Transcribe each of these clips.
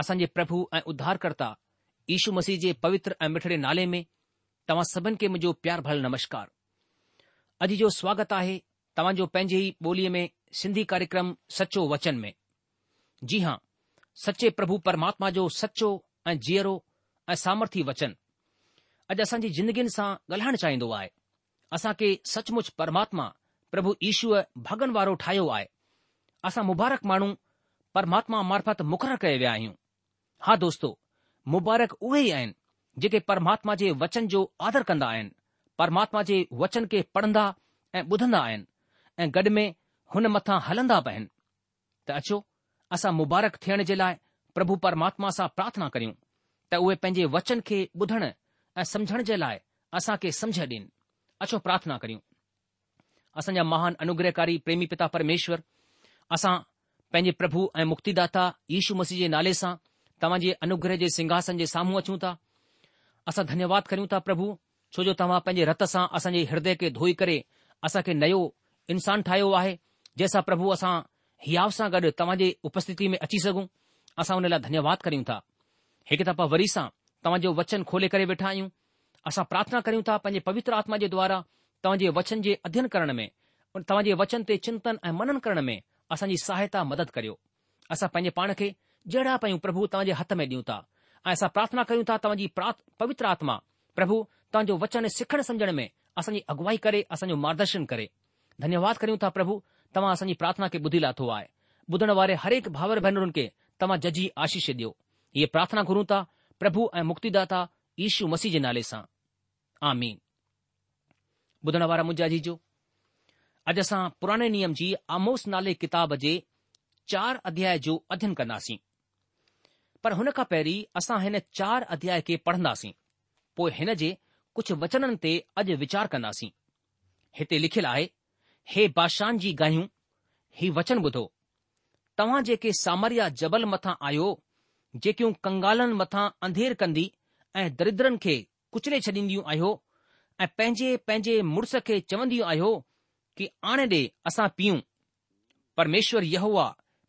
असांजे प्रभु ऐं उद्धारकर्ता ईशू मसीह जे पवित्र ऐं मिठड़े नाले में तव्हां सभिनि खे मुंहिंजो प्यार भल नमस्कार अॼु जो स्वागत आहे तव्हांजो पंहिंजे ई ॿोलीअ में सिंधी कार्यक्रम सचो वचन में जी हां सचे प्रभु परमात्मा जो सचो ऐं जीअरो ऐं सामर्थी वचन अॼु असांजी जिंदगियुनि सां ॻाल्हाइणु चाहींदो आहे असां खे सचमुच परमात्मा प्रभु ईशूअ भगन वारो ठाहियो आहे असां मुबारक माण्हू परमात्मा मार्फत मुक़ररु कया विया आहियूं हा दोस्तो मुबारक उहे ई आहिनि जेके परमात्मा जे वचन जो आदर कंदा आहिनि परमात्मा जे वचन खे पढ़ंदा ऐं ॿुधंदा आहिनि ऐं गॾ में हुन मथां हलंदा बि आहिनि त अचो असां मुबारक थियण जे लाइ प्रभु परमात्मा सां प्रार्थना करियूं त उहे पंहिंजे वचन खे ॿुधण ऐं समझण जे लाइ असां खे समझ ॾियनि अचो प्रार्थना करियूं असांजा महान अनुग्रहकारी प्रेमी पिता परमेश्वर असां पंहिंजे प्रभु ऐं मुक्तिदाता यीशू मसीह जे नाले सां तव्हां जे अनुग्रह जे सिंघासन जे साम्हूं अचूं था असां धन्यवाद कयूं था प्रभु छो जो तव्हां पंहिंजे रत सां असांजे हिदय खे धोई करे असांखे नयो इंसान ठाहियो आहे जंहिंसां प्रभु असां हयाव सां गॾु तव्हांजे उपस्थिति में अची सघूं असां हुन लाइ धन्यवाद करियूं था हिकु दफ़ा वरी सां तव्हांजो वचन खोले करे वेठा आहियूं असां प्रार्थना करियूं था पंहिंजे पवित्र आत्मा जे द्वारा तव्हांजे वचन जे अध्यन करण में तव्हांजे वचन ते चिंतन ऐं मनन करण में असांजी सहायता मदद करियो असां पंहिंजे पाण खे जहिड़ा पयूं प्रभु तव्हांजे हथ में ॾियूं था ऐं प्रार्थना कयूं था तव्हांजी पवित्र आत्मा प्रभु तव्हांजो वचन सिखण समझण में असांजी अगुवाई करे असांजो मार्गदर्शन करे धन्यवाद करियूं था प्रभु तव्हां असांजी प्रार्थना खे ॿुधी लाथो आहे ॿुधण वारे हरेक भावर भेनरुनि खे तव्हां जजी आशीष ॾियो इहे प्रार्थना घुरूं था प्रभु ऐं मुक्तिदाता यीशु मसीह जे नाले सां आमीन ॿुधण वारा मुंहिंजा जी जो अॼु असां पुराणे नियम जी आमोस नाले किताब जे चार अध्याय जो अध्यन कंदासीं पर हुन खां पहिरीं असां हिन चार अध्याय खे पढ़ंदासीं पोइ हिन जे कुझु वचननि ते अॼु वीचार कंदासीं हिते लिखियलु आहे हे बादशाह जी गाहियूं ही वचन ॿुधो तव्हां जेके सामरिया जबल मथां आयो जेकियूं कंगालनि मथां अंधेर कंदी ऐं दरिद्रनि खे कुचले छॾींदियूं आहियो ऐं पंहिंजे पंहिंजे मुड़ुस खे चवंदियूं आहियो कि आणे ॾे असां पीऊं परमेश्वर इहो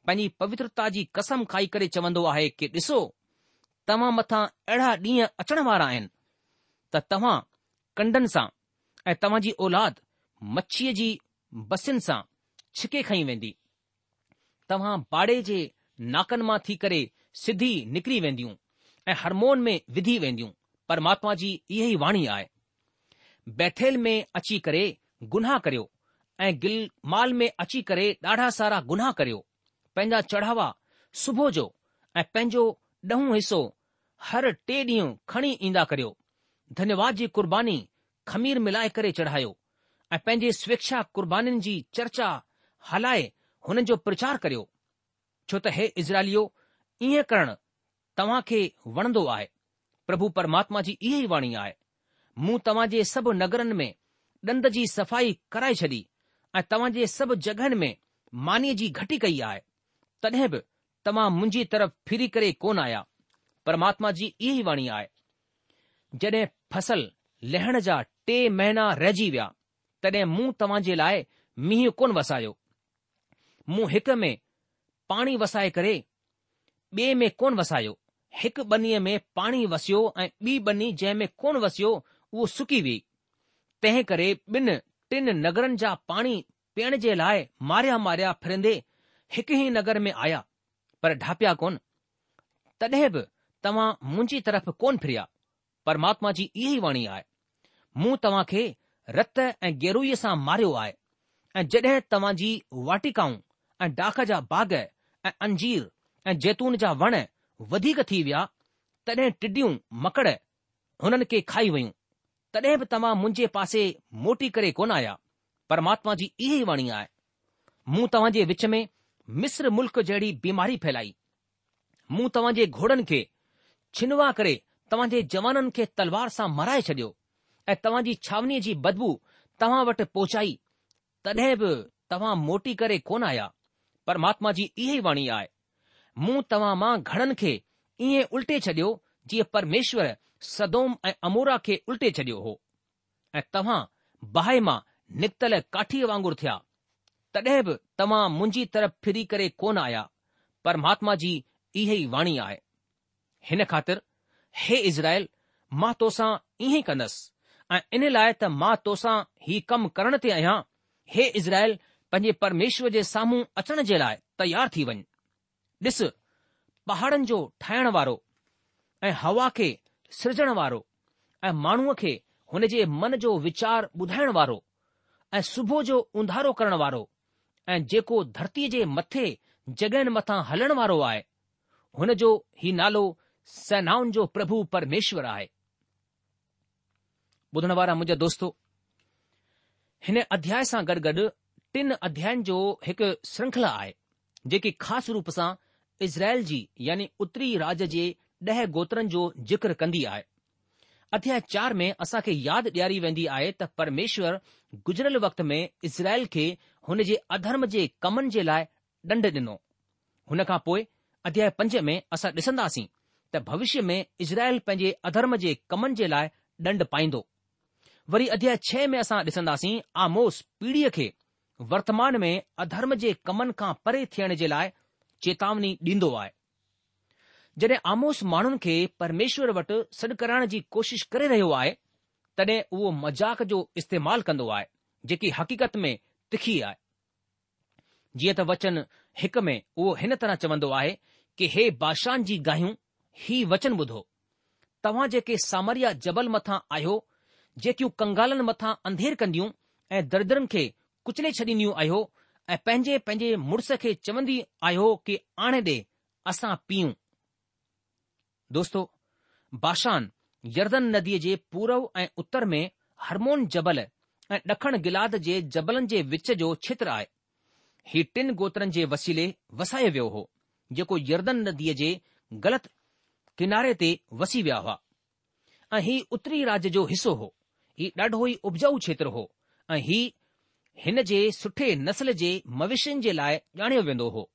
पंहिंजी पवित्रता जी कसम खाई करे चवंदो आहे कि डि॒सो तव्हां मथां अहिड़ा ॾींहं अचण वारा आहिनि त तव्हां कंडनि सां ऐं तव्हां जी औलाद मच्छीअ जी बसियुनि सां छिके खईं वेंदी तव्हां भाड़े जे नाकनि मां थी करे सिधी निकिरी वेंदियूं ऐं हारमोन में विधी वेंदियूं परमात्मा जी इहा ई वाणी आहे बैथैल में अची करे गुनाह करियो ऐं गिल में अची करे ॾाढा सारा करियो पंहिंजा चढ़ावा सुबुह जो ऐं पंहिंजो ॾहों हिसो हर टे ॾींहं खणी ईंदा करियो धन्यवाद जी क़ुर्बानी खमीर मिलाए करे चढ़ायो ऐं पंहिंजे स्वेच्छा क़ुर्बानीुनि जी चर्चा हलाए हुन जो प्रचार करियो छो त हे इज़राइलियो ईअं करणु तव्हां खे वणंदो आहे प्रभु परमात्मा जी इहा ई वाणी आहे मूं तव्हां जे सभु नगरनि में ॾंद जी सफ़ाई कराए छॾी ऐं तव्हां जे सभु जॻहनि में मानीअ जी घटी कई आहे तॾहिं बि तव्हां मुंहिंजी तरफ़ फिरी करे कोन आया परमात्मा जी इहा ई वाणी आहे जॾहिं फसल लहण जा टे महीना रहिजी विया तॾहिं मूं तव्हां जे लाइ मींहुं कोन वसायो मूं हिक में पाणी वसाए करे ॿिए में कोन वसायो हिकु बनी में पाणी वसियो ऐं ॿी बनी जंहिं में कोन वसियो उहो सुकी वई तंहिं करे ॿिनि टिन नगरनि जा पाणी पीअण जे लाइ मारिया मारिया फिरंदे हिकु ई नगर में आया पर डपिया कोन तॾहिं बि तव्हां मुंहिंजी तरफ़ कोन फिरिया? परमात्मा जी इहो ई वाणी आहे मूं तव्हां खे रत ऐं गैरूई सां मारियो आहे ऐं जॾहिं तव्हांजी वाटिकाऊं ऐं डाख जा बाग़ ऐं अंजीर ऐं जैतून जा वण वधीक थी विया तॾहिं टिडियूं मकड़ हुननि खे खाई वियूं तॾहिं बि तव्हां मुंहिंजे पासे मोटी करे कोन आया परमात्मा जी इहा ई वाणी आए मूं तव्हां जे विच में मिस्र मुल्क़ जहिड़ी बीमारी फैलाई मूं तव्हांजे घोड़नि खे छिनवा करे तव्हांजे जवाननि खे तलवार सां माराए छॾियो ऐं तव्हां जी छावनीअ जी बदबू तव्हां वटि पोचाई तॾहिं बि तव्हां मोटी करे कोन आया परमात्मा जी इहा ई वाणी आहे मूं तव्हां मां घणनि खे इएं उल्टे छडि॒यो जीअं परमेश्वर सदोम ऐं अमोरा खे उल्टे छडि॒यो हो ऐं तव्हां बाहि मां निकितलु काठीअ वांगुरु थिया तॾहिं बि तव्हां मुंहिंजी तरफ़ फिरी करे कोन आया परमात्मा जी इहे ई वाणी आहे हिन ख़ातिर हे इज़राइल मां तोसां ईअं ई कंदसि ऐं इन लाइ त मां तोसां ही कमु करण ते आहियां हे इज़राइल पंहिंजे परमेश्वर जे साम्हूं अचण जे लाइ तयार थी वञ ॾिस पहाड़नि जो ठाहिण वारो ऐं हवा खे सिरजणु वारो ऐं माण्हूअ खे हुन जे मन जो वीचार ॿुधाइण वारो ऐं सुबुह जो उंधारो करण वारो ऐं जेको धरतीअ जे मथे जॻहियुनि मथां हलण वारो आहे हुन जो ही नालो सेनाउनि जो प्रभु परमेश्वर आहे ॿुधण वारा मुंहिंजा दोस्तो हिन अध्याय सां गॾु गॾु टिन अध्यायनि जो हिकु श्रंखला आहे जेकी ख़ासि रूप सां इज़राइल जी यानी उत्तरी राज जे ॾह गोत्रनि जो ज़िक्र कंदी आहे અધ્યાય 4 મે અસા કે યાદ દેરી વેંધી આયે ત પરમેશ્વર गुજરલ વખત મે ઇઝરાયલ કે હોને જે અધર્મ જે કમન જે લાય ડંડ દેનો હન કા પોય અધ્યાય 5 મે અસા દિસંદા સી ત ભવિષ્ય મે ઇઝરાયલ પેજે અધર્મ જે કમન જે લાય ડંડ પાઇંદો વરી અધ્યાય 6 મે અસા દિસંદા સી આમોસ પીડી કે વર્તમાન મે અધર્મ જે કમન કા પરે થેણ જે લાય ચેતાવની દીંદો આય जॾहिं आमोस माण्हुनि खे परमेश्वर वटि सॾु कराइण जी कोशिश करे रहियो आहे तॾहिं उहो मज़ाक जो इस्तेमालु कंदो आहे जेकी हक़ीक़त में तिखी आहे जीअं त वचन हिक में उहो हिन तरह चवंदो आहे कि हे बादशह जी ॻाहियूं ही वचन ॿुधो तव्हां जेके सामरिया जबल मथां आहियो जेकियूं कंगालनि मथां अंधेर कंदियूं ऐं दर्दरनि खे कुचले छॾींदियूं आहियो ऐं पंहिंजे पंहिंजे मुड़ुस खे चवंदी आहियो कि आणे ॾे असां पीऊं दोस्तो बाशान यर्दन नदीअ जे पूरव ऐं उत्तर में हरमोन जबल ऐं ॾखण गिलाद जे जबलनि जे विच जो क्षेत्र आहे हीउ टिन गोत्रनि जे वसीले वसायो वियो हो जेको यर्दन नदीअ जे ग़लति किनारे ते वसी विया हुआ ऐं ही उत्तरी राज्य जो हिसो हो ही ॾाढो ई उपजाऊ क्षेत्र हो ऐं ही हिन जे सुठे नसल जे मवेशियुनि जे लाइ ॼाणियो वेंदो हो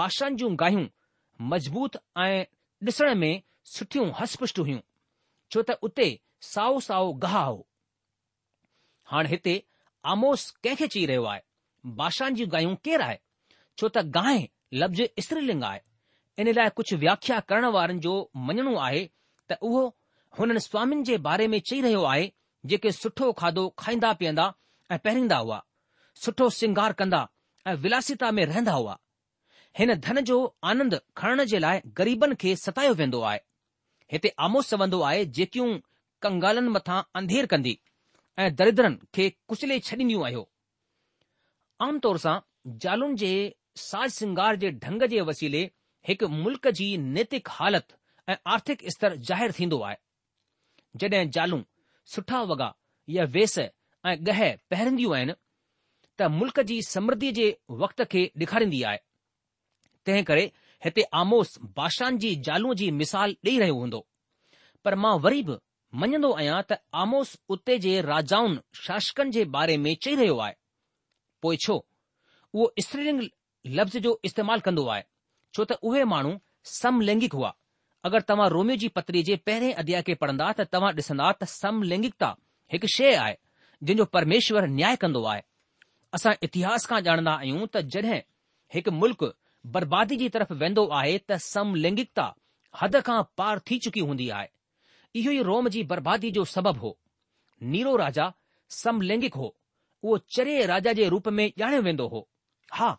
बादशाह जूं गाहियूं मज़बूत ऐं ॾिसण में सुठियूं हस्तपुष्ट हुयूं छो त उते साओ साओ गाह हो हाणे हिते आमोस कंहिंखे चई रहियो आहे बादशाह जी गायूं केरु आहे छो त गांइ लफ़्ज़ स्त्रीलिंग आहे इन लाइ कुझु व्याख्या करण वारनि जो मञणो आहे त उहो हुननि स्वामीनि जे बारे में चई रहियो आहे जेके सुठो खाधो खाईंदा पीअंदा ऐं पहिरींदा हुआ सुठो सिंगार कंदा ऐं विलासिता में रहंदा हुआ हिन धन जो आनंद खणण जे लाइ ग़रीबनि खे सतायो वेंदो आहे हिते आमोस चवंदो आहे जेकियूं कंगालनि मथां अंधेर कंदी ऐं दरिद्रनि खे कुचले छॾींदियूं आहियो आमतौर सां जालुनि जे साज सिंगार जे ढंग जे वसीले हिकु मुल्क जी नैतिक हालत ऐं आर्थिक स्तर ज़ाहिरु थींदो आहे जड॒हिं जालूं सुठा वॻा या वेस ऐं गह पहिरंदियूं आहिनि त मुल्क़ जी समृ जे वक़्त खे ॾेखारींदी आहे तंहिं करे हिते आमोस बाशान जी जालूअ जी मिसाल ॾेई रहियो हूंदो पर मां वरी बि मञंदो आहियां त आमोस उते जे राजाउनि शासकनि जे बारे में चई रहियो आहे पोइ छो उहो स्त्रीलिंग लफ़्ज़ जो इस्तेमालु कंदो आहे छो त उहे माण्हू समलैंगिक हुआ अगरि तव्हां रोमियो जी पत्री जे पहिरें अध्याय खे पढ़ंदा त तव्हां ॾिसंदा त समलैंगिकता हिकु शइ आहे जिन जो परमेश्वर न्याय कंदो आहे असां इतिहास खां ॼाणंदा आहियूं त जॾहिं हिकु मुल्क़ बर्बादी जी तरफ़ वेंदो आहे त समलैंगिकता हद खां पार थी चुकी हूंदी आहे इहो ई रोम जी बर्बादी जो सबब हो नीरो राजा समलैंगिक हो उहो चरे राजा जे रूप में ॼाणियो वेंदो हो हा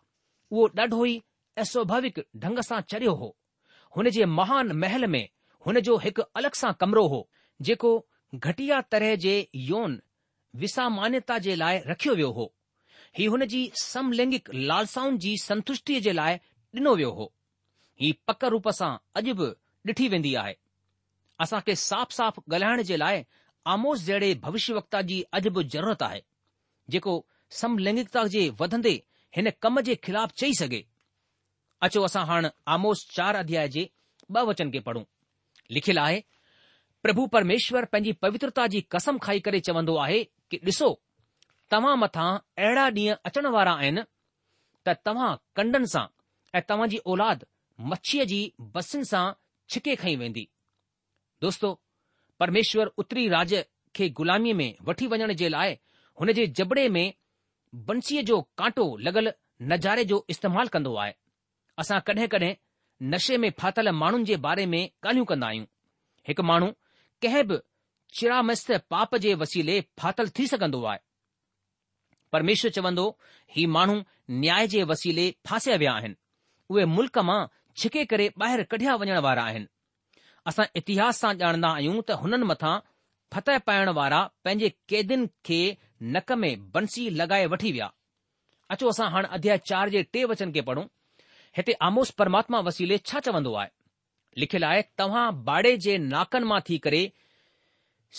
उहो ॾाढो ई अस्वाभाविक ढंग सां चरियो हो हुन जे महान महल में हुन जो हिकु अलॻि सां कमिरो हो जेको घटिया तरह जे यौन विसामान्यता जे लाइ रखियो वियो हो ही हुन जी समलैंगिक लालसाउनि जी संतुष्टीअ जे लाइ ॾिनो वियो हो ही पक रूप सां अॼु बि ॾिठी वेंदी आहे असां खे साफ़ साफ़ ॻाल्हाइण जे लाइ आमोस जहिड़े भविष्य वक्ता जी अॼु बि ज़रूरत आहे जेको समलैंगिकता जे वधंदे हिन कम जे ख़िलाफ़ु चई सघे अचो असां हाणे आमोस चार अध्याय जे ॿ वचन खे पढ़ूं लिखियलु आहे प्रभु परमेश्वर पंहिंजी पवित्रता जी कसम खाई करे चवंदो आहे कि ॾिसो तव्हां मथां अहिड़ा ॾींहं अचण वारा आहिनि त तव्हां कंडनि सां ऐं तव्हां जी औलाद मच्छीअ जी बसियुनि सां छिके खई वेंदी दोस्तो परमेश्वर उत्तरी राज खे ग़ुलामीअ में वठी वञण जे लाइ हुन जे जबड़े में बंसीअ जो कांटो लॻल नज़ारे जो इस्तेमालु कंदो आहे असां कॾहिं कॾहिं नशे में फाथल माण्हुनि जे बारे में ॻाल्हियूं कंदा आहियूं हिकु माण्हू कंहिं बि चिरामस्त पाप जे वसीले फाथल थी सघंदो आहे परमेश्वर चवंदो ही माण्हू न्याय जे वसीले फासिया विया आहिनि उहे मुल्क़ मां छिके करे ॿाहिरि कढिया वञण वारा आहिनि असां इतिहास सां ॼाणंदा आहियूं त हुननि मथां फतह पाइण वारा पंहिंजे कैदियुनि खे नक में बंसी लॻाए वठी विया अचो असां हाणे अध्याय चार जे टे वचन खे पढ़ूं हिते आमोस परमात्मा वसीले छा चवंदो आहे लिखियलु आहे तव्हां बाड़े जे नाकनि मां थी करे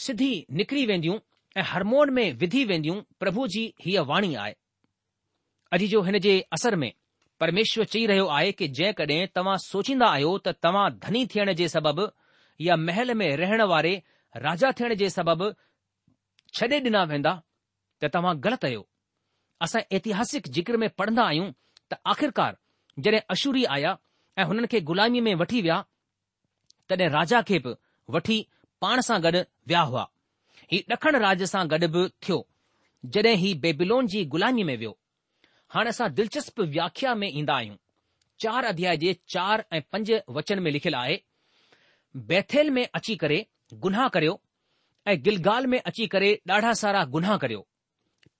सिधी निकिरी वेंदियूं ऐं हरमोन में विधी वेंदियूं प्रभु जी हीअ वाणी आहे अॼु जो हिन जे असर में परमेश्वर चई रहियो आहे कि जेकॾहिं तव्हां सोचींदा आहियो त तव्हां धनी थियण जे सबबि या महल में रहण वारे राजा थियण जे सबबि छॾे ॾिना वेंदा त तव्हां ग़लति आहियो असां ऐतिहासिक जिक्र में पढ़ंदा आहियूं त आख़िरकार जॾहिं अशूरी आया ऐं हुननि खे ग़ुलामीअ में वठी विया तॾहिं राजा खे बि वठी पाण सां गॾु विया हुआ हीउ ॾखण राज सां गॾु बि थियो जॾहिं ही बेबिलोन जी गु़लामीअ में वियो हाणे असां दिलचस्प व्याख्या में ईंदा आहियूं चार अध्याय जे चार ऐं पंज वचन में लिखियलु आहे बैथेल में अची करे गुनाह करियो ऐं गिलगाल में अची करे ॾाढा सारा गुनाह करियो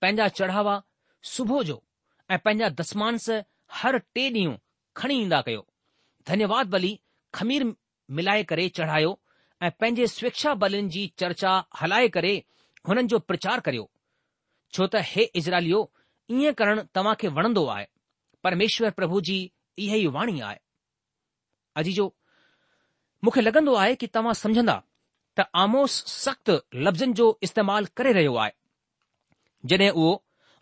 पंहिंजा चढ़ावा सुबुह जो ऐं पंहिंजा दसमांस हर टे ॾींहं खणी ईंदा कयो धन्यवाद बली खमीर मिलाए करे चढ़ायो ऐं पंहिंजे स्वेच्छा बलिनि जी चर्चा हलाए करे हुननि जो प्रचार करियो छो त हे इज़राइलियो ईअं करणु तव्हां खे वणंदो आहे परमेश्वर प्रभु जी इहा ई वाणी आहे अजी जो मूंखे लॻंदो आहे की तव्हां समझंदा त आमोस सख़्तु लफ़्ज़नि जो इस्तेमाल करे रहियो आहे जॾहिं उहो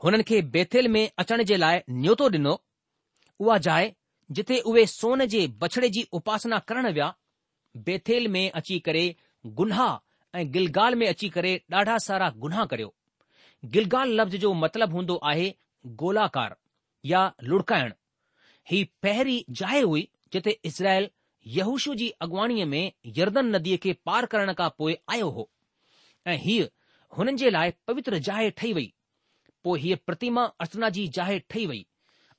हुननि खे बेथेल में अचण जे लाइ न्योतो ॾिनो उहा जाए जिथे उहे सोन जे बछड़े जी उपासना करण विया बेथेल में अची करे गुनाह ऐं गिलगाल में अची करे ॾाढा सारा गुनाह करियो गिलगाल लफ़्ज़ जो मतिलबु हूंदो आहे गोलाकार या लुड़काइण ही पहिरीं जाए हुई जिते इज़राइल यहूशू जी अॻुवाणीअ में यर्दन नदीअ खे पार करण खां पोइ आयो हो ऐं हीअ हुननि जे लाइ पवित्र जाए ठही वई पोइ हीअ प्रतिमा अर्चना जी जाए ठही वई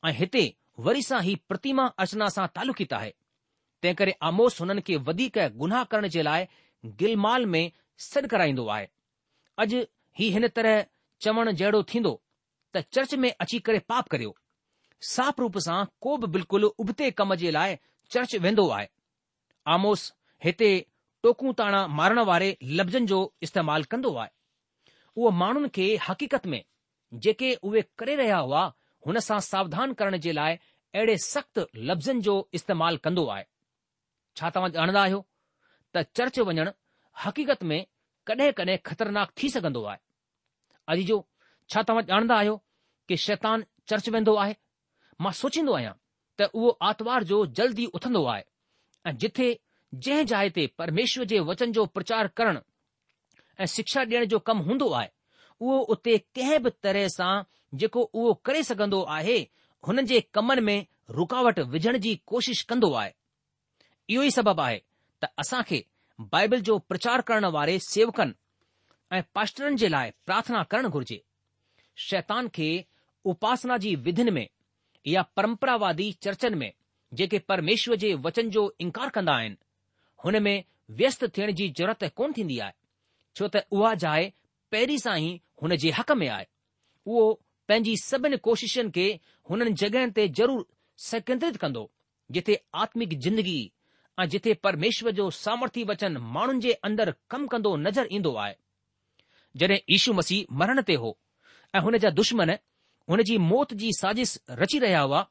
ऐं हिते वरी सां ही प्रतिमा अर्चना सां तालुकित आहे तंहिं करे आमोस हुननि खे वधीक गुनाह करण जे लाइ गिलमाल में सॾु कराईंदो आहे अॼु ही हिन तरह चवण जहिड़ो थींदो त चर्च में अची करे पाप करियो साफ़ रूप सां को बि बिल्कुलु उबते कम जे लाइ चर्च वेंदो आहे आमोस हिते टोकूं ताणा मारण वारे लफ़्ज़नि जो इस्तेमालु कंदो आहे उहो माण्हुनि खे हक़ीक़त में जेके उहे करे रहिया हुआ हुन सां सावधान करण जे लाइ अहिड़े सख़्तु लफ़्ज़नि जो इस्तेमालु कंदो आहे छा तव्हां ॼाणंदा आहियो त चर्च वञणु हक़ीक़त में कॾहिं कॾहिं ख़तरनाक थी सघंदो आहे अजीजो छा तव्हां ॼाणंदा आहियो कि शैतान चर्च वेंदो आहे मां सोचींदो आहियां त उहो आर्तवार जो जल्दी उथंदो आहे ऐं जिथे जंहिं जाइ ते परमेश्वर जे वचन जो प्रचार करण ऐं शिक्षा ॾियण जो कमु हूंदो आहे उहो उते कंहिं बि तरह सां जेको उहो करे सघंदो आहे हुन जे कमनि में रुकावट विझण जी कोशिश कंदो आहे इहो ई सबबु आहे त असां खे बाइबल जो प्रचार करण वारे सेवकनि ऐं पाशरनि जे लाइ प्रार्थना करणु घुर्जे शैतान खे उपासना जी विधिन में या परम्परावादी चर्चनि में जेके परमेश्वर जे वचन जो इनकार कंदा आहिनि हुन में व्यस्त थियण जी ज़रूरत कोन थींदी आहे छो त उहा जाइ पहिरीं सां ई हुन जे हक़ में आहे उहो पंहिंजी सभिनी कोशिशनि खे हुननि जॻहियुनि ते ज़रूरु सकेंद्रित कंदो जिथे आत्मिक जिंदगी ऐं जिथे परमेश्वर जो सामर्थी वचन माण्हुनि जे अंदरि कमु कंदो नज़र ईंदो आहे जॾहिं ईशू मसीह मरण ते हो ऐं हुन जा दुश्मन हुन जी मौत जी साज़िश रची रहिया हुआ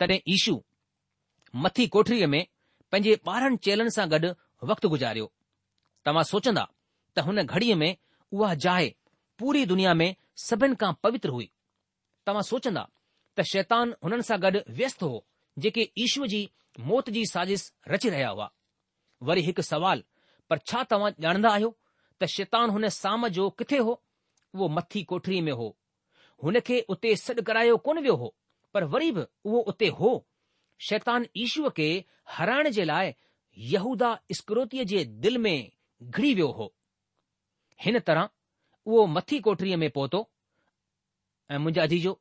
तॾहिं ईशू मथी कोठरीअ में पंहिंजे ॿारहनि चेलनि सां गॾु वक़्तु गुज़ारियो तव्हां सोचंदा त हुन घड़ीअ में उहा जाइ पूरी दुनिया में सभिनि खां पवित्र हुई तव्हां सोचंदा त शैतान हुननि सां गॾु व्यस्त हो जेके ईशू जी मौत जी साज़िश रची रहिया हुआ वरी हिकु सवाल पर छा तव्हां ॼाणंदा आहियो त शैतान हुन साम जो किथे हो उहो मथी कोठरी में हो हुन खे उते सॾु करायो कोन वियो हो पर वरी बि उहो उते हो शैतान ईशूअ खे हराइण जे लाइ यहूदा स्क्रोतीअ जे दिलि में घिरी वियो हो हिन तरह उहो मथी कोठरीअ में पहुतो ऐं मुंहिंजा जीजो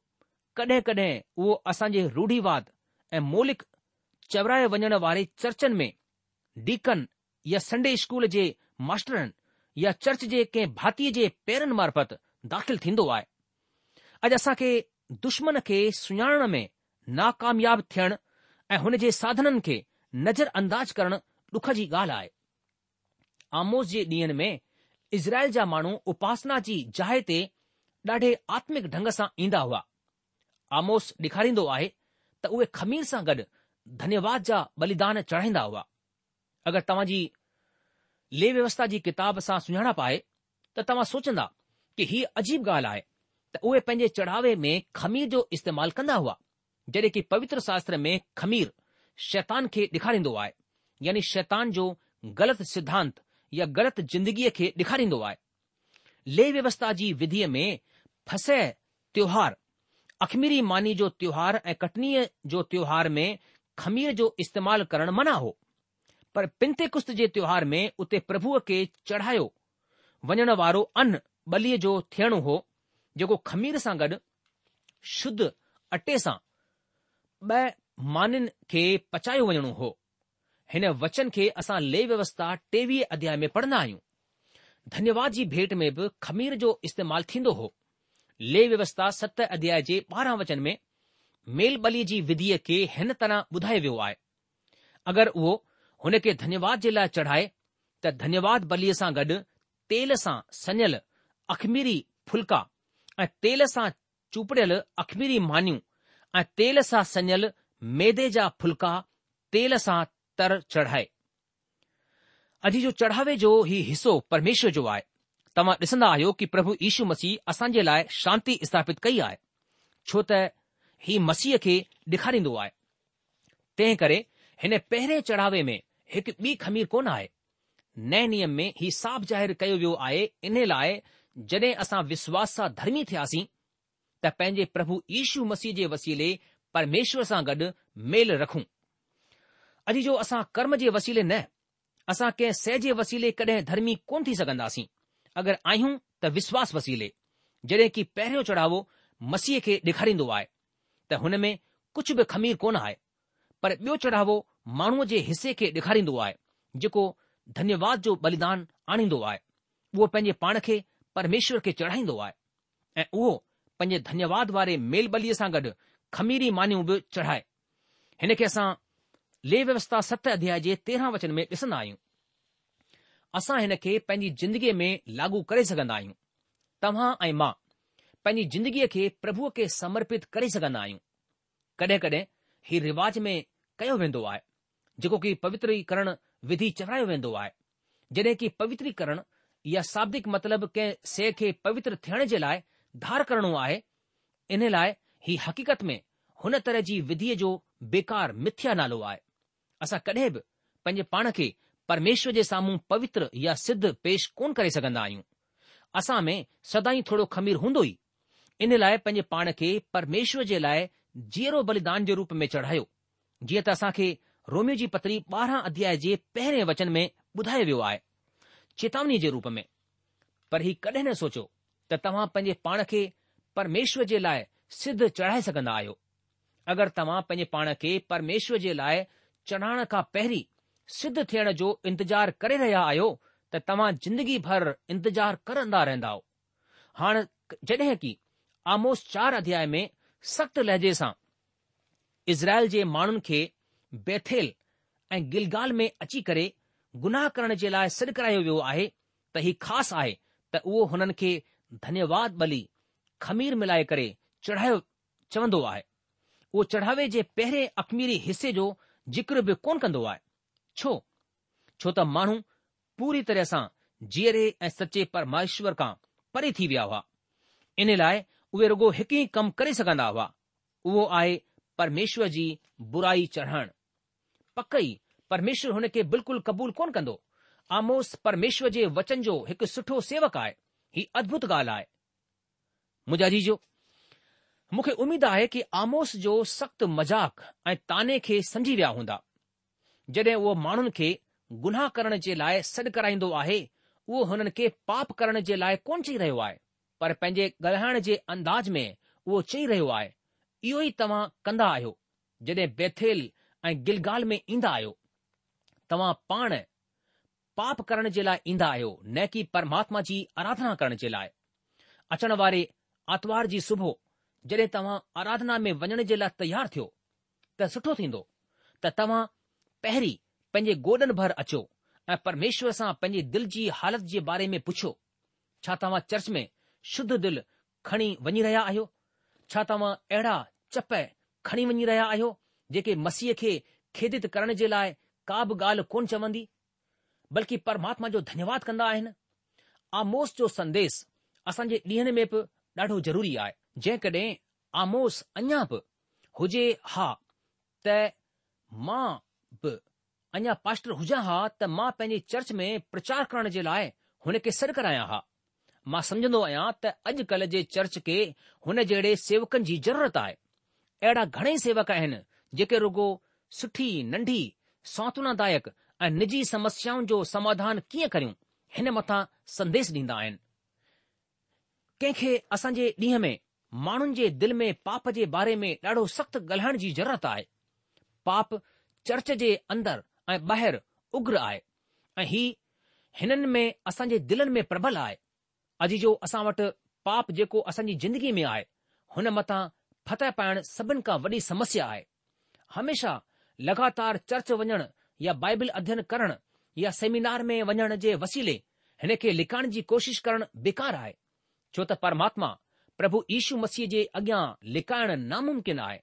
कॾहिं कॾहिं उहो असांजे रूढ़ीवाद ऐं मौलिक चवराए वञण वारे चर्चनि में डीकन या संडे स्कूल जे मास्टरनि या चर्च जे कंहिं भातीअ जे पेरनि मार्फत दाख़िल थींदो आहे अॼु असां खे दुश्मन खे सुञाणण में नाकामयाब थियण ऐं हुन जे साधननि खे नज़र अंदाज़ करणु ॾुख जी ॻाल्हि आहे आमोस जे ॾींहनि में इज़राइल जा माण्हू उपासना जी जाइ ते ॾाढे आत्मिक ढंग सां ईंदा हुआ आमोस ॾेखारींदो आहे त उहे खमीर सां गॾु धन्यवाद जा बलिदान चढ़ाईंदा हुआ अगरि तव्हांजी ले व्यवस्था जी किताब सां सुञाणप पाए त तव्हां सोचंदा कि ही अजीब ॻाल्हि आहे त उहे पंहिंजे चढ़ावे में खमीर जो इस्तेमालु कंदा हुआ जॾहिं कि पवित्र शास्त्र में खमीर शैतान खे ॾेखारींदो आहे यानी शैतान जो ग़लति सिद्धांत या ग़लति जिंदगीअ खे ॾेखारींदो आहे ले व्यवस्था जी विधीअ में फसे त्योहार अखमीरी मानी जो त्योहार ऐं कटनीअ जो त्योहार में खमीर जो इस्तेमालु करणु मना हो पर पिंते कुश्त जे त्योहार में उते प्रभुअ खे चढ़ायो वञण वारो अन बलीअ जो थियणो हो जेको खमीर सां गॾु शुद्ध अटे सां ॿ माननि खे पचायो वञणो हो हिन वचन खे असां ले व्यवस्था टेवीह अध्याय में पढ़ंदा आहियूं धन्यवाद जी भेट में बि खमीर जो इस्तेमालु थींदो हो ले व्यवस्था सत अध्याय जे ॿारहं वचन में मेल बलीअ जी विधीअ खे हिन तरह ॿुधायो वियो आहे अगरि उहो हुन खे धन्यवाद जे लाइ चढ़ाए त धन्यवाद बलीअ सां गॾु तेल सां सनियल अखमीरी फुल्का ऐं तेल सां चूपड़ियल अखमीरी मानियूं ऐं तेल सां सनियल मैदे जा फुल्का तेल सां तर चढ़ाए अॼु जो चढ़ावे जो ही हिसो परमेश्वर जो आहे तव्हां ॾिसंदा आहियो कि प्रभु यीशू मसीह असां जे लाइ शांती स्थापित कई आहे छो त ही मसीह खे ॾेखारींदो आहे तंहिं करे हिन पहिरें चढ़ावे में हिकु ॿी खमीर कोन आहे नए नियम में ही साफ़ु ज़ाहिरु कयो वियो आहे इन लाइ जॾहिं असां विश्वास सां धर्मी थियासीं त पंहिंजे प्रभु ईशू मसीह जे वसीले परमेश्वर सां गॾु मेल रखूं अॼु जो असां कर्म जे वसीले न असां कंहिं सह जे वसीले कडहिं धर्मी कोन थी सघंदासीं अगरि आहियूं त विश्वासु वसीले जॾहिं की पहिरियों चढ़ावो मसीह खे ॾेखारींदो आहे त हुन में कुझु बि खमीर कोन आहे पर ॿियो चढ़ावो माण्हूअ जे हिसे खे ॾेखारींदो आहे जेको धन्यवाद जो बलिदान आणींदो आहे उहो पंहिंजे पाण खे परमेश्वर खे चढ़ाईंदो आहे ऐं उहो पंहिंजे धन्यवाद वारे मेल बलीअ सां गॾु खमीरी मानियूं बि चढ़ाए हिन खे असां लेह व्यवस्था सत अध्याय जे तेरहं वचन में ॾिसंदा आहियूं असां हिन खे पंहिंजी जिंदगीअ में लागू करे सघंदा आहियूं तव्हां ऐं मां पंहिंजी जिंदगीअ खे प्रभुअ खे समर्पित करे सघंदा आहियूं कॾहिं कॾहिं हीउ रिवाज में कयो वेंदो आहे जेको की पवित्रीकरण विधि चढ़ायो वेंदो आहे जॾहिं की पवित्रीकरण या शाब्दिक मतिलब कंहिं शइ खे पवित्र थियण जे लाइ धार करणो आहे इन लाइ ही हक़ीक़त में हुन तरह जी विधीअ जो बेकार मिथ्या नालो आहे असां कॾहिं बि पंहिंजे पाण खे परमेश्वर जे साम्हूं पवित्र या सिद्ध पेश कोन करे सघंदा आहियूं असां में सदाई थोरो खमीर हूंदो ई इन लाइ पंहिंजे पाण खे परमेश्वर जे लाइ जीअरो बलिदान जे रूप में चढ़ायो जीअं त असां खे रोमियो जी पतरी ॿारहं अध्याय जे पहिरें वचन में ॿुधायो वियो आहे चेतावनी जे रूप में पर ही कॾहिं न सोचो त तव्हां पंहिंजे पाण खे परमेश्वर जे लाइ सिद्ध चढ़ाए सघंदा आहियो अगरि तव्हां पंहिंजे पाण खे परमेश्वर जे लाइ चढ़ाइण खां पहिरीं सिद्ध थियण जो इंतज़ार करे रहिया आहियो त तव्हां जिंदगी भर इंतज़ार करंदा रहंदा आहियो हाण जड॒हिं की आमोस चार अध्याय में सख़्त लहजे सां इज़राइल जे माण्हुनि खे बेथेल ऐं गिलगाल में अची करे गुनाह करण जे लाइ सॾु करायो वियो आहे त ही ख़ासि आहे त उहो हुननि खे धन्यवाद बली खमीर मिलाए करे चढ़ायो चवंदो आहे उहो चढ़ावे जे पहिरें अखमीरी हिसे जो जिक्र बि कोन कंदो आहे छो छो त माण्हू पूरी तरह सां जीअरे ऐं सचे परमाश्वर खां परे थी विया हुआ इन लाइ उहे रुगो हिकु ई कमु करे सघंदा हुआ उहो आहे परमेश्वर जी बुराई चढ़णु पक ई परमेश्वर हुन खे बिल्कुलु कबूल कोन कंदो आमोस परमेश्वर जे वचन जो हिकु सुठो सेवक आहे ही अद्भुत ॻाल्हि आहे मुजाजी जो मूंखे उमेद आहे कि आमोस जो सख़्तु मज़ाक ऐं ताने खे समझी विया हूंदा जॾहिं उहो माण्हुनि खे गुनाह करण जे लाइ सॾु कराईंदो आहे उहो हुननि खे पाप करण जे लाइ कोन चई रहियो आहे पर पंहिंजे ॻाल्हाइण जे अंदाज में उहो चई रहियो आहे इहो ई तव्हां कंदा आहियो जॾहिं ऐं गिलगाल में ईंदा आहियो तव्हां पाण पाप करण जे लाइ ईंदा आहियो न की परमात्मा जी आराधना करण जे लाइ अचण वारे आर्तवार जी सुबुह जॾहिं तव्हां आराधना में वञण जे लाइ तयारु थियो त सुठो थींदो त तव्हां पहिरीं पंहिंजे गोॾनि भर अचो ऐं परमेश्वर सां पंहिंजे दिलि जी हालति जे बारे में पुछो छा तव्हां चर्च में शुद्ध दिलि खणी वञी रहिया आहियो छा तव्हां अहिड़ा चप खणी वञी रहिया आहियो जेके मसीह खे खेदित करण जे लाइ का बि ॻाल्हि कोन चवंदी बल्कि परमात्मा जो धन्यवाद कंदा आहिनि आमोस जो संदेस असांजे ॾींहनि में बि ॾाढो ज़रूरी आहे जेकॾहिं आमोस अञा बि हुजे हा त मां बि अञा पास्टर हुजां हा त मां पंहिंजे चर्च में प्रचार करण जे लाइ हुन खे सॾु करायां हा मां सम्झंदो आहियां त अॼुकल्ह जे चर्च खे हुन जहिड़े सेवकनि जी ज़रूरत आहे अहिड़ा घणेई सेवक आहिनि जेके रुगो सुठी नंढी सांत्वनादायक ऐं निजी समस्याउनि जो समाधान कीअं करियूं हिन मथां संदेश ॾींदा आहिनि कंहिंखे असांजे ॾींहं में माण्हुनि जे दिलि में पाप जे बारे में ॾाढो सख़्तु ॻाल्हाइण जी ज़रूरत आहे पाप चर्च जे अंदरि ऐं ॿाहिरि उग्र आहे ऐं ही हिननि में असांजे दिलनि में प्रबल आहे अॼु जो असां वटि पाप जेको असांजी ज़िंदगी में आहे हुन मथां फतह पाइण सभिनि खां वॾी समस्या आहे हमेशा लगातार चर्च वञण या बाइबल अध्ययन करण या सेमिनार में वञण जे वसीले हिन खे लिकाइण जी कोशिश करण बेकार आहे छो त परमात्मा प्रभु यीशू मसीह जे अॻियां लिकाइण नामुमकिन आहे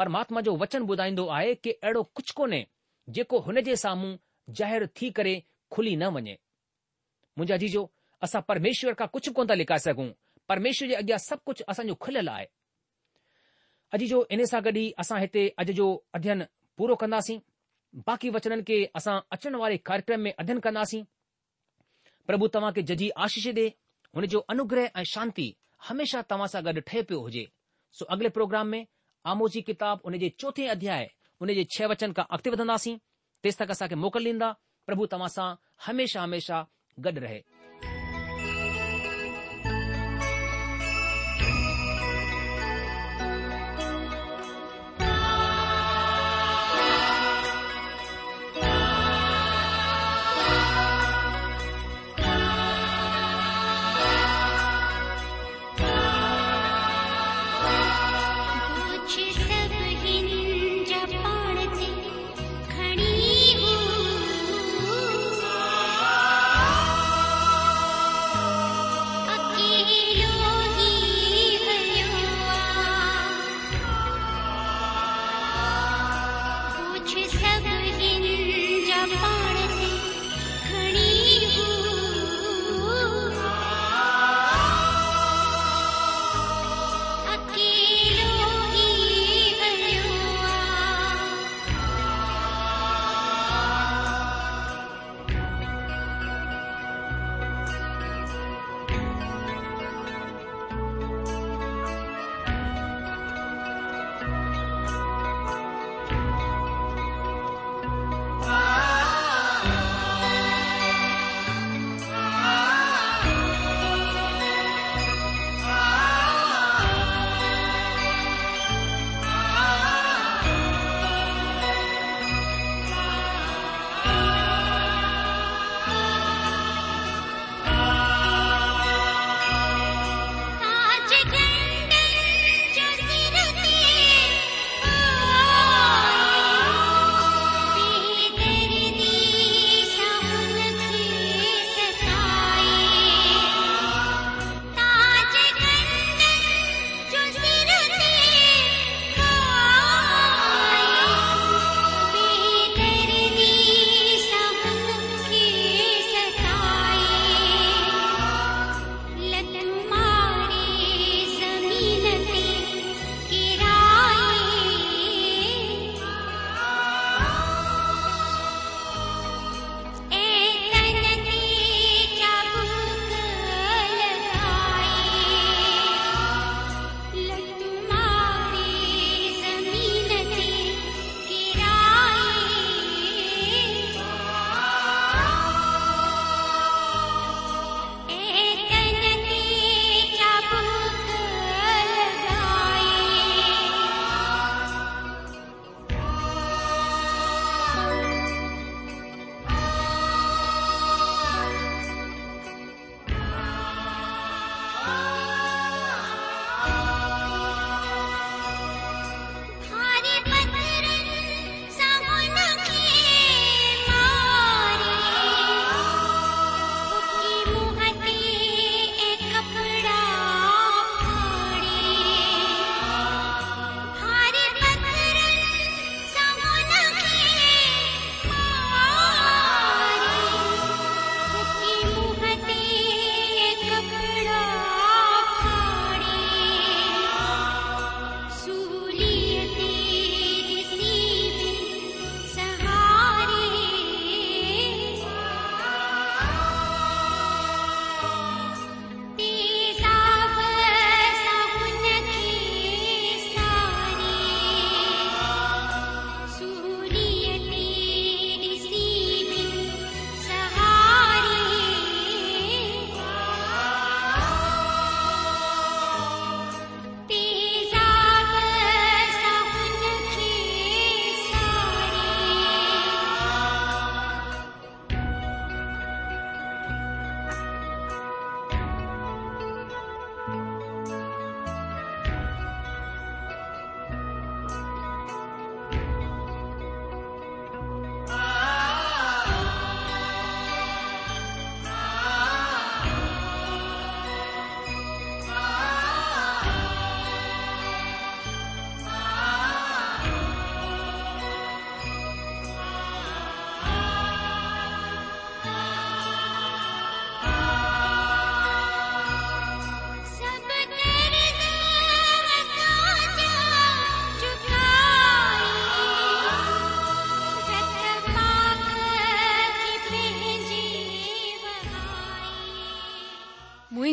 परमात्मा जो वचन ॿुधाईंदो आहे कि अहिड़ो कुझु कोन्हे जेको हुन जे साम्हूं ज़ाहिर थी करे खुली न वञे मुंहिंजा जीजो असां परमेश्वर खां कुझु कोन था लिकाए सघूं परमेश्वर जे अॻियां सभु कुझु असांजो खुलियलु आहे अॼु जो इन सां गॾु ई असां हिते अॼु जो अध्ययन पूरो कंदासीं बाक़ी वचननि खे असां अचण वारे कार्यक्रम में अध्ययन कंदासीं प्रभु तव्हां खे जजी आशीष ॾे हुन जो अनुग्रह ऐं शांती हमेशा तव्हां सां गॾु ठहे पियो हुजे सो अगले प्रोग्राम में आमोजी किताब उन जे चोथे अध्याय उन जे छह वचन खां अॻिते वधंदासीं तेसि तक असांखे मोकल ॾींदा प्रभु तव्हां सां हमेशा हमेशा गॾु रहे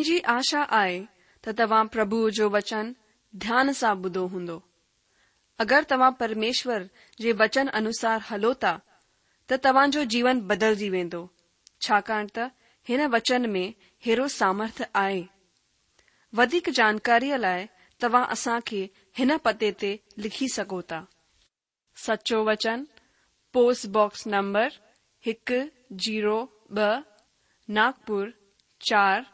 मुझी आशा आए तो तवां प्रभु जो वचन ध्यान से बुदो हों अगर तवां परमेश्वर जे वचन अनुसार हलोता तो तवां जो जीवन जी वेंदो छाकाण त हिन वचन में हेरो सामर्थ आए वधिक जानकारी लाए तवां असां के हिन पते ते लिखी सकोता सच्चो सचो वचन पोस्टबॉक्स नंबर एक जीरो ब नागपुर चार